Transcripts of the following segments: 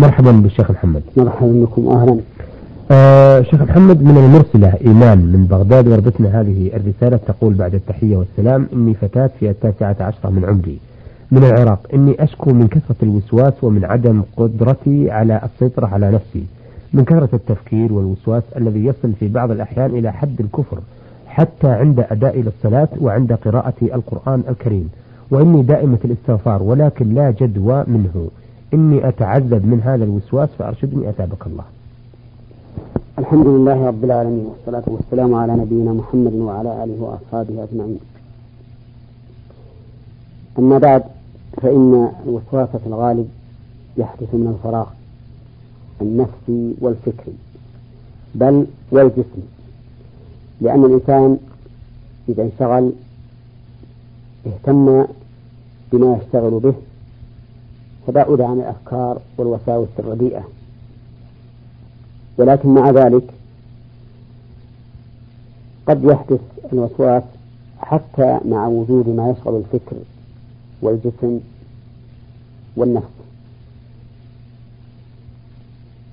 مرحبا بالشيخ محمد. مرحبا بكم أهلا. آه شيخ محمد من المرسلة إيمان من بغداد وردتنا هذه الرسالة تقول بعد التحية والسلام إني فتاة في التاسعة عشرة من عمري. من العراق إني أشكو من كثرة الوسواس ومن عدم قدرتي على السيطرة على نفسي. من كثرة التفكير والوسواس الذي يصل في بعض الأحيان إلى حد الكفر حتى عند أداء للصلاة وعند قراءة القرآن الكريم. وإني دائمة الاستغفار ولكن لا جدوى منه. إني أتعذب من هذا الوسواس فأرشدني أتابك الله. الحمد لله رب العالمين والصلاة والسلام على نبينا محمد وعلى آله وأصحابه أجمعين. أما بعد فإن الوسواس في الغالب يحدث من الفراغ النفسي والفكري بل والجسمي لأن الإنسان إذا انشغل اهتم بما يشتغل به فبعد عن الأفكار والوساوس الرديئة. ولكن مع ذلك قد يحدث الوسواس حتى مع وجود ما يشغل الفكر والجسم والنفس.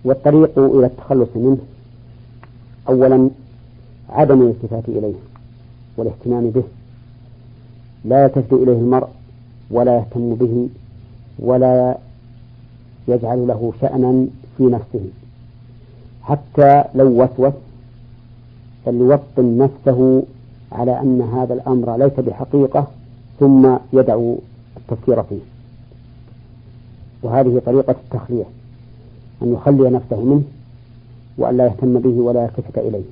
والطريق إلى التخلص منه أولا عدم الالتفات إليه والاهتمام به. لا يلتفت إليه المرء ولا يهتم به ولا يجعل له شأنا في نفسه. حتى لو وسوس فليوطن نفسه على أن هذا الأمر ليس بحقيقة ثم يدعو التفكير فيه. وهذه طريقة التخلية أن يخلي نفسه منه وأن لا يهتم به ولا يلتفت إليه.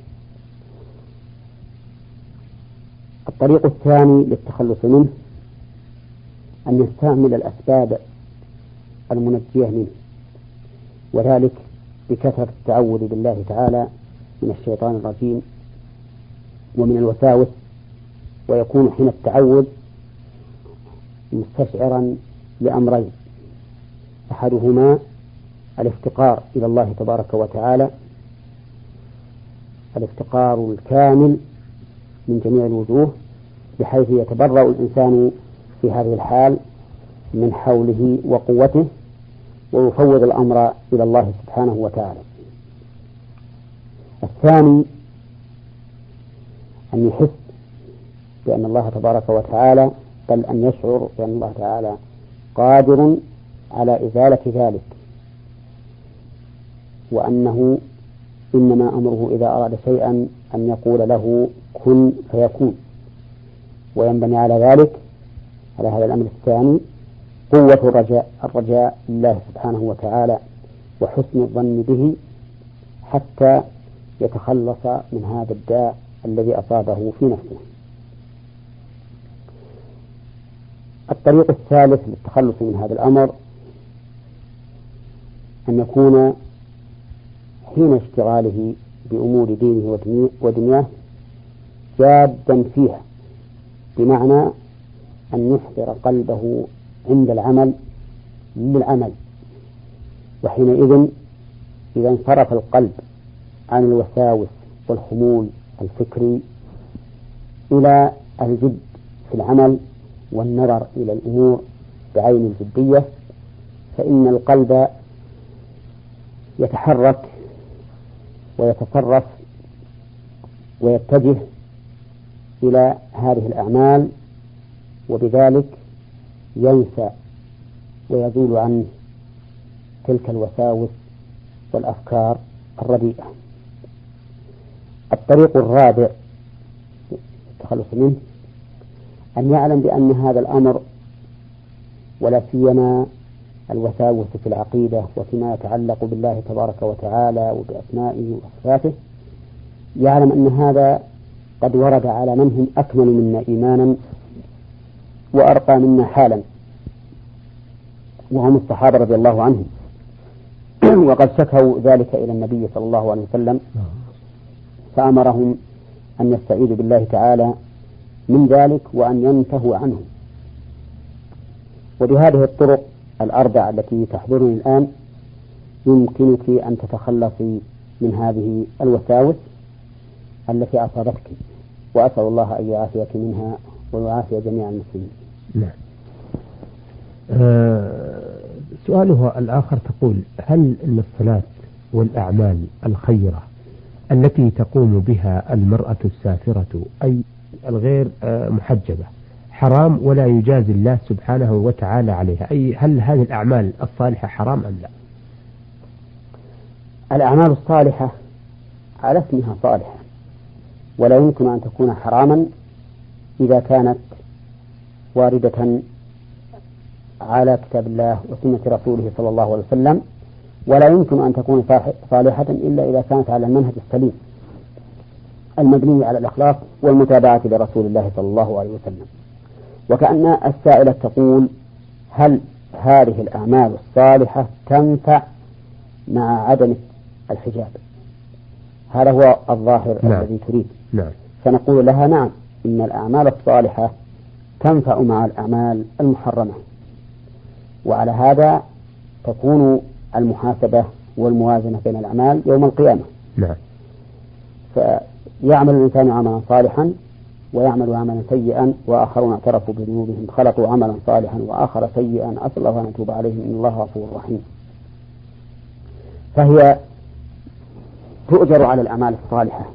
الطريق الثاني للتخلص منه أن يستعمل الأسباب المنجية منه. وذلك بكثرة التعوذ بالله تعالى من الشيطان الرجيم ومن الوساوس ويكون حين التعوذ مستشعرا لأمرين. أحدهما الافتقار إلى الله تبارك وتعالى الافتقار الكامل من جميع الوجوه بحيث يتبرأ الإنسان في هذه الحال من حوله وقوته ويفوض الأمر إلى الله سبحانه وتعالى. الثاني أن يحس بأن الله تبارك وتعالى بل أن يشعر بأن الله تعالى قادر على إزالة ذلك. وأنه إنما أمره إذا أراد شيئا أن يقول له كن فيكون. وينبني على ذلك على هذا الأمر الثاني قوة الرجاء الرجاء لله سبحانه وتعالى وحسن الظن به حتى يتخلص من هذا الداء الذي أصابه في نفسه. الطريق الثالث للتخلص من هذا الأمر أن يكون حين اشتغاله بأمور دينه ودنياه جادا فيها بمعنى أن يحضر قلبه عند العمل للعمل. وحينئذ إذا انصرف القلب عن الوساوس والخمول الفكري إلى الجد في العمل والنظر إلى الأمور بعين الجدية فإن القلب يتحرك ويتصرف ويتجه إلى هذه الأعمال وبذلك ينسى ويزول عنه تلك الوساوس والأفكار الرديئة. الطريق الرابع التخلص منه أن يعلم بأن هذا الأمر ولا سيما الوساوس في العقيدة وفيما يتعلق بالله تبارك وتعالى وبأسمائه وصفاته يعلم أن هذا قد ورد على من هم أكمل منا إيمانا وأرقى منا حالا. وهم الصحابة رضي الله عنهم وقد شكوا ذلك إلى النبي صلى الله عليه وسلم. فأمرهم أن يستعيذوا بالله تعالى من ذلك وأن ينتهوا عنه. وبهذه الطرق الأربع التي تحضرني الآن يمكنك أن تتخلصي من هذه الوساوس التي أصابتك. وأسأل الله أن يعافيك منها ويعافي جميع المسلمين. نعم. أه سؤالها الآخر تقول هل أن الصلاة والأعمال الخيرة التي تقوم بها المرأة السافرة أي الغير آه، محجبة حرام ولا يجازي الله سبحانه وتعالى عليها أي هل هذه الأعمال الصالحة حرام أم لا الأعمال الصالحة على اسمها صالحة ولا يمكن أن تكون حراما إذا كانت واردة على كتاب الله وسنة رسوله صلى الله عليه وسلم ولا يمكن أن تكون صالحة إلا إذا كانت على المنهج السليم المبني على الإخلاص والمتابعة لرسول الله صلى الله عليه وسلم وكأن السائلة تقول هل هذه الأعمال الصالحة تنفع مع عدم الحجاب هذا هو الظاهر نعم. الذي تريد نعم. فنقول لها نعم إن الأعمال الصالحة تنفع مع الأعمال المحرمة. وعلى هذا تكون المحاسبة والموازنة بين الأعمال يوم القيامة. نعم. فيعمل الإنسان عملا صالحا ويعمل عملا سيئا وآخرون اعترفوا بذنوبهم خلقوا عملا صالحا وآخر سيئا. أسأل الله أن يتوب عليهم. إن الله غفور رحيم. فهي تؤجر على الأعمال الصالحة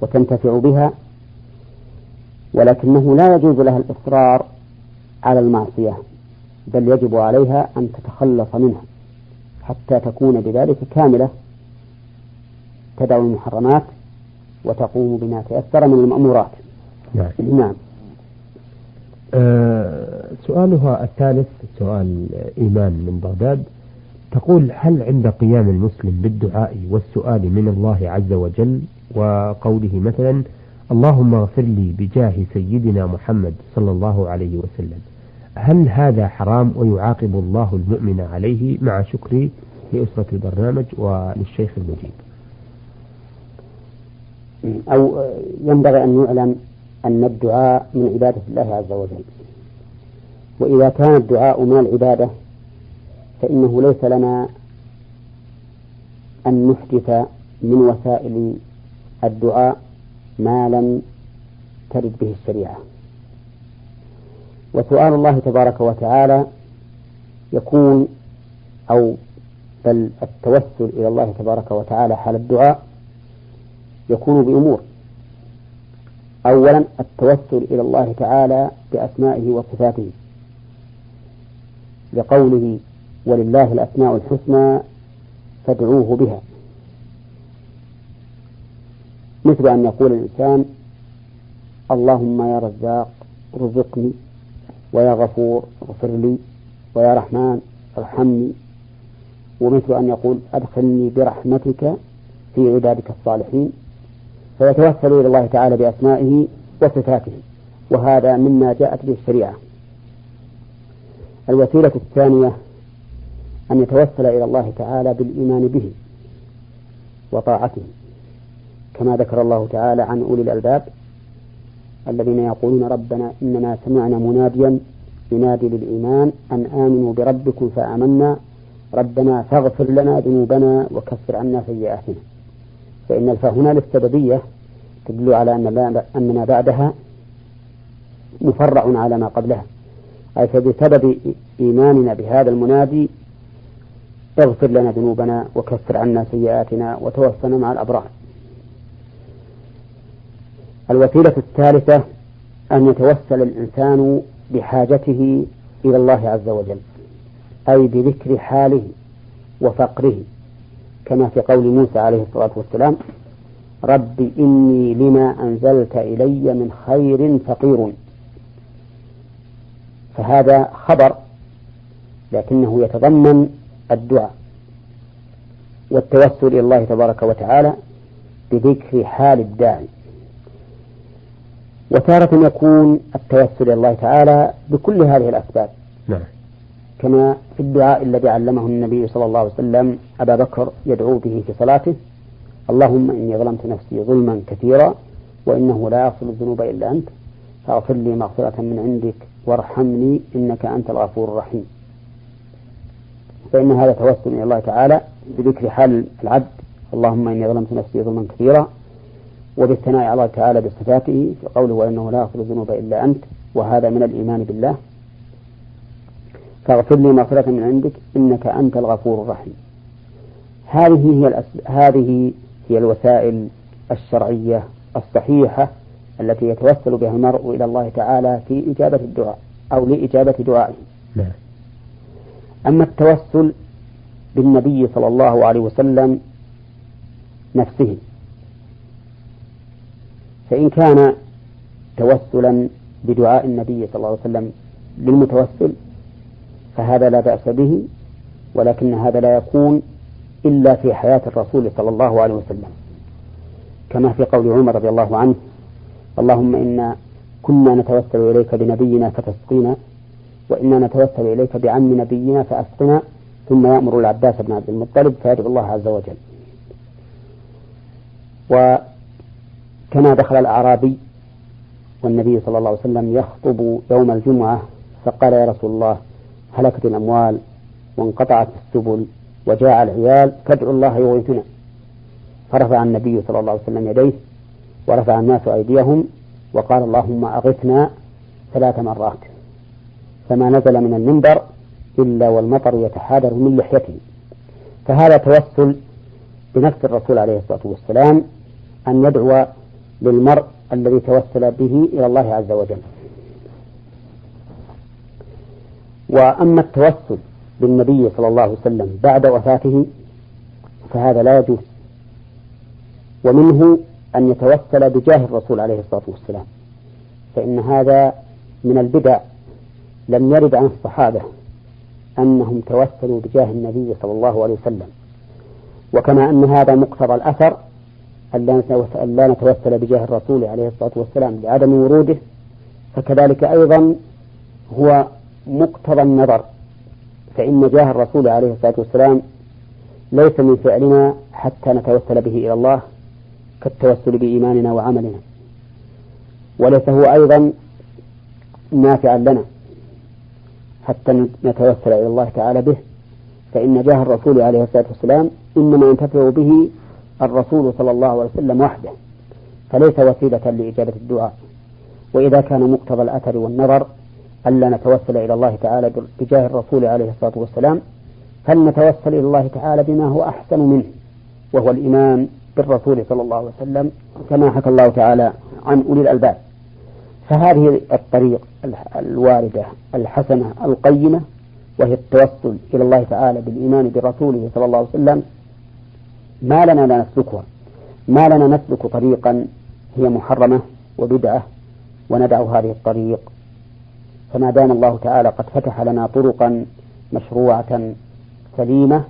وتنتفع بها ولكنه لا يجوز لها الإصرار على المعصية بل يجب عليها أن تتخلص منها حتى تكون بذلك كاملة تدع المحرمات وتقوم بما تيسر من المأمورات. نعم, نعم. أه سؤالها الثالث سؤال إيمان من بغداد. تقول هل عند قيام المسلم بالدعاء والسؤال من الله عز وجل وقوله مثلا اللهم اغفر لي بجاه سيدنا محمد صلى الله عليه وسلم. هل هذا حرام ويعاقب الله المؤمن عليه مع شكري لأسرة البرنامج وللشيخ المجيب؟ أو ينبغي أن يعلم أن الدعاء من عبادة الله عز وجل. وإذا كان الدعاء من العبادة فإنه ليس لنا أن نحدث من وسائل الدعاء ما لم ترد به الشريعة. وسؤال الله تبارك وتعالى يكون أو بل التوسل إلى الله تبارك وتعالى حال الدعاء يكون بأمور. أولا التوسل إلى الله تعالى بأسمائه وصفاته لقوله ولله الأسماء الحسنى فادعوه بها. مثل أن يقول الإنسان اللهم يا رزاق رزقني ويا غفور اغفر لي ويا رحمن ارحمني. ومثل أن يقول أدخلني برحمتك في عبادك الصالحين. فيتوسل إلى الله تعالى بأسمائه وصفاته وهذا مما جاءت به الشريعة. الوسيلة الثانية أن يتوسل إلى الله تعالى بالإيمان به وطاعته. كما ذكر الله تعالى عن أولي الألباب الذين يقولون ربنا إننا سمعنا مناديا ينادي للإيمان أن آمنوا بربكم فآمنا. ربنا فاغفر لنا ذنوبنا وكفر عنا سيئاتنا. فإن الفاء هنا للسببية تدل على أن أننا بعدها مفرع على ما قبلها. أي فبسبب إيماننا بهذا المنادي اغفر لنا ذنوبنا وكفر عنا سيئاتنا وتوفنا مع الأبرار. الوسيلة الثالثة أن يتوسل الإنسان بحاجته إلى الله عز وجل أي بذكر حاله وفقره كما في قول موسى عليه الصلاة والسلام رب إني لما أنزلت إلي من خير فقير. فهذا خبر لكنه يتضمن الدعاء والتوسل إلى الله تبارك وتعالى بذكر حال الداعي. وتارة يكون التوسل إلى الله تعالى بكل هذه الأسباب نعم. كما في الدعاء الذي علمه النبي صلى الله عليه وسلم أبا بكر يدعو به في صلاته اللهم إني ظلمت نفسي ظلما كثيرا وإنه لا يغفر الذنوب إلا أنت فاغفر لي مغفرة من عندك وارحمني إنك أنت الغفور الرحيم فإن هذا توسل إلى الله تعالى بذكر حال العبد اللهم إني ظلمت نفسي ظلما كثيرا وبالثناء على الله تعالى بصفاته في قوله وإنه لا يغفر الذنوب إلا أنت وهذا من الإيمان بالله. فاغفر لي مغفرة من عندك إنك أنت الغفور الرحيم. هذه هي الأس... هذه هي الوسائل الشرعية الصحيحة التي يتوسل بها المرء إلى الله تعالى في إجابة الدعاء أو لإجابة دعائه. نعم. أما التوسل بالنبي صلى الله عليه وسلم نفسه فإن كان توسلا بدعاء النبي صلى الله عليه وسلم للمتوسل فهذا لا بأس به ولكن هذا لا يكون إلا في حياة الرسول صلى الله عليه وسلم. كما في قول عمر رضي الله عنه اللهم إنا كنا نتوسل إليك بنبينا فتسقينا وإنا نتوسل إليك بعم نبينا فأسقنا ثم يأمر العباس بن عبد المطلب فيدعو الله عز وجل. وكما دخل الأعرابي والنبي صلى الله عليه وسلم يخطب يوم الجمعة فقال يا رسول الله هلكت الأموال وانقطعت السبل وجاء العيال فادعوا الله يغيثنا. فرفع النبي صلى الله عليه وسلم يديه ورفع الناس أيديهم وقال اللهم أغثنا ثلاث مرات. فما نزل من المنبر إلا والمطر يتحادر من لحيته. فهذا توسل بنفس الرسول عليه الصلاة والسلام أن يدعو للمرء الذي توسل به إلى الله عز وجل. وأما التوسل بالنبي صلى الله عليه وسلم بعد وفاته فهذا لا يجوز. ومنه أن يتوسل بجاه الرسول عليه الصلاة والسلام فإن هذا من البدع لم يرد عن الصحابة أنهم توسلوا بجاه النبي صلى الله عليه وسلم. وكما أن هذا مقتضى الأثر أن لا نتوسل بجاه الرسول عليه الصلاة والسلام لعدم وروده فكذلك أيضا هو مقتضى النظر فإن جاه الرسول عليه الصلاة والسلام ليس من فعلنا حتى نتوسل به إلى الله كالتوسل بإيماننا وعملنا. وليس هو أيضا نافعا لنا حتى نتوسل إلى الله تعالى به فإن جاه الرسول عليه الصلاة والسلام إنما ينتفع به الرسول صلى الله عليه وسلم وحده فليس وسيلة لإجابة الدعاء. وإذا كان مقتضى الأثر والنظر ألا نتوسل إلى الله تعالى بجاه الرسول عليه الصلاة والسلام فلنتوسل إلى الله تعالى بما هو أحسن منه وهو الإيمان بالرسول صلى الله عليه وسلم كما حكى الله تعالى عن أولي الألباب. فهذه الطريق الواردة الحسنة القيمة وهي التوسل إلى الله تعالى بالإيمان برسوله صلى الله عليه وسلم ما لنا لا نسلكها. ما لنا نسلك طريقا هي محرمة وبدعة وندع هذه الطريق. فما دام الله تعالى قد فتح لنا طرقا مشروعة سليمة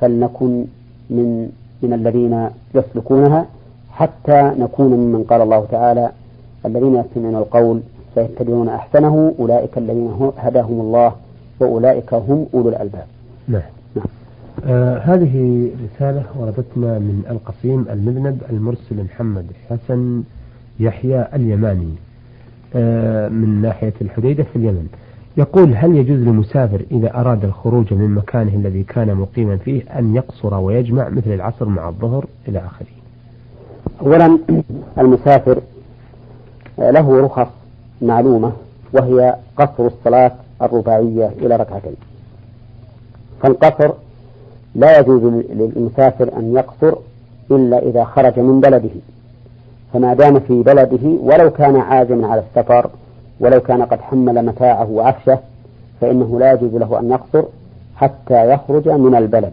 فلنكن من من الذين يسلكونها حتى نكون ممن قال الله تعالى الذين يستمعون القول فيتبعون أحسنه أولئك الذين هداهم الله وأولئك هم أولو الألباب. نعم. آه هذه رسالة وردتنا من القصيم المذنب المرسل محمد حسن يحيى اليماني آه من ناحية الحديدة في اليمن. يقول هل يجوز للمسافر إذا أراد الخروج من مكانه الذي كان مقيما فيه أن يقصر ويجمع مثل العصر مع الظهر إلى آخره؟ أولا المسافر له رخص معلومة وهي قصر الصلاة الرباعية إلى ركعتين. فالقصر لا يجوز للمسافر أن يقصر إلا إذا خرج من بلده. فما دام في بلده ولو كان عازما على السفر ولو كان قد حمل متاعه وعفشه فإنه لا يجوز له أن يقصر حتى يخرج من البلد.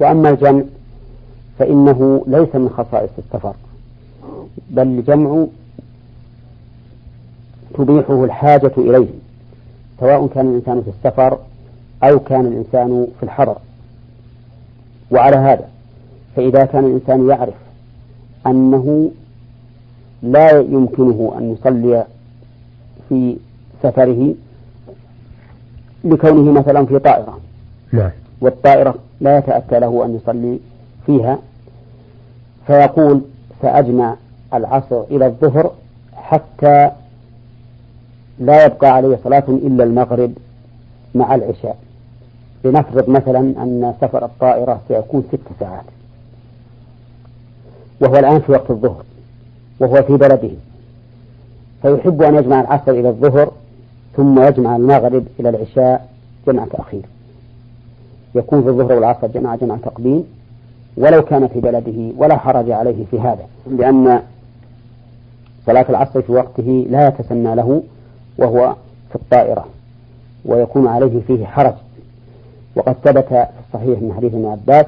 وأما الجمع فإنه ليس من خصائص السفر بل الجمع تبيحه الحاجة إليه سواء كان الإنسان في السفر أو كان الإنسان في الحضر وعلى هذا فإذا كان الإنسان يعرف أنه لا يمكنه أن يصلي في سفره لكونه مثلا في طائرة. نعم والطائرة لا يتأتى له أن يصلي فيها فيقول سأجمع العصر إلى الظهر حتى لا يبقى عليه صلاة إلا المغرب مع العشاء. لنفرض مثلا أن سفر الطائرة سيكون ست ساعات. وهو الآن في وقت الظهر وهو في بلده. فيحب أن يجمع العصر إلى الظهر ثم يجمع المغرب إلى العشاء جمع تأخير يكون في الظهر والعصر جمع جمع تقديم ولو كان في بلده ولا حرج عليه في هذا. لأن صلاة العصر في وقته لا يتسنى له وهو في الطائرة ويكون عليه فيه حرج. وقد ثبت في الصحيح من حديث ابن عباس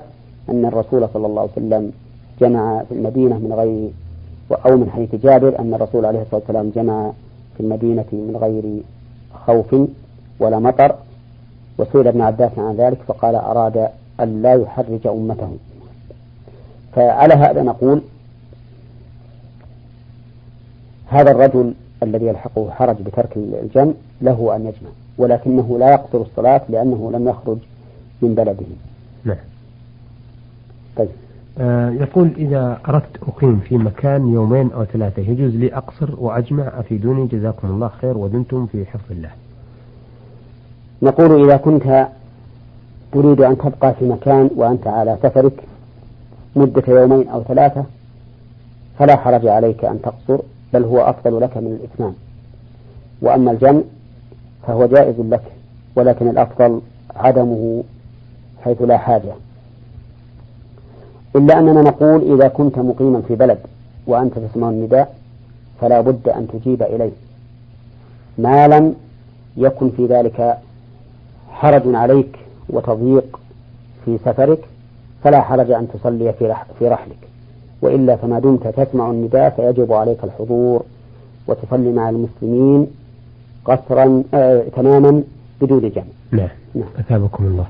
أن الرسول صلى الله عليه وسلم جمع في المدينة من غير أو من حديث جابر أن الرسول عليه الصلاة والسلام جمع في المدينة من غير خوف ولا مطر وسئل ابن عباس عن ذلك فقال أراد أن لا يحرج أمته. فعلى هذا نقول هذا الرجل الذي يلحقه حرج بترك الجمع له أن يجمع ولكنه لا يقصر الصلاة لأنه لم يخرج من بلده. نعم. طيب. آه يقول إذا أردت أقيم في مكان يومين أو ثلاثة يجوز لي أقصر وأجمع أفيدوني جزاكم الله خير ودمتم في حفظ الله. نقول إذا كنت تريد أن تبقى في مكان وأنت على سفرك مدة يومين أو ثلاثة فلا حرج عليك أن تقصر بل هو أفضل لك من الإتمام. وأما الجمع فهو جائز لك ولكن الأفضل عدمه حيث لا حاجة. إلا أننا نقول إذا كنت مقيما في بلد وأنت تسمع النداء فلا بد أن تجيب إليه. ما لم يكن في ذلك حرج عليك وتضييق في سفرك فلا حرج أن تصلي في رحلك. وإلا فما دمت تسمع النداء فيجب عليك الحضور وتصلي مع المسلمين قصرا آه تماما بدون جمع. نعم. نعم. أثابكم الله.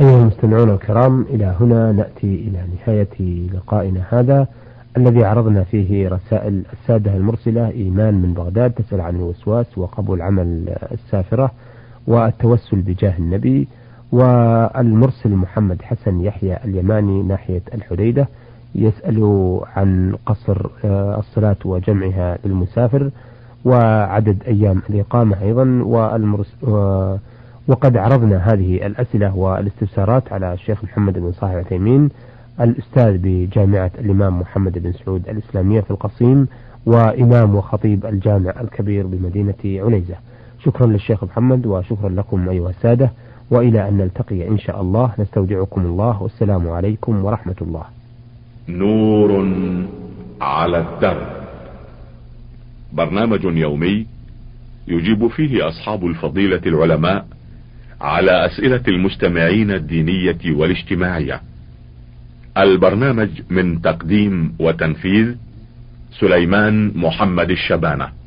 أيها المستمعون الكرام إلى هنا نأتي إلى نهاية لقائنا هذا الذي عرضنا فيه رسائل السادة المرسلة إيمان من بغداد تسأل عن الوسواس وقبول عمل السافرة والتوسل بجاه النبي والمرسل محمد حسن يحيى اليماني ناحية الحديدة يسأل عن قصر آه، الصلاة وجمعها للمسافر وعدد أيام الإقامة أيضا والمرس وقد عرضنا هذه الأسئلة والاستفسارات على الشيخ محمد بن صالح العثيمين الأستاذ بجامعة الإمام محمد بن سعود الإسلامية في القصيم وإمام وخطيب الجامع الكبير بمدينة عنيزة. شكرا للشيخ محمد وشكرا لكم أيها السادة وإلى أن نلتقي إن شاء الله. نستودعكم الله والسلام عليكم ورحمة الله. نور على الدرب. برنامج يومي يجيب فيه أصحاب الفضيلة العلماء على أسئلة المستمعين الدينية والاجتماعية. البرنامج من تقديم وتنفيذ سليمان محمد الشبانة.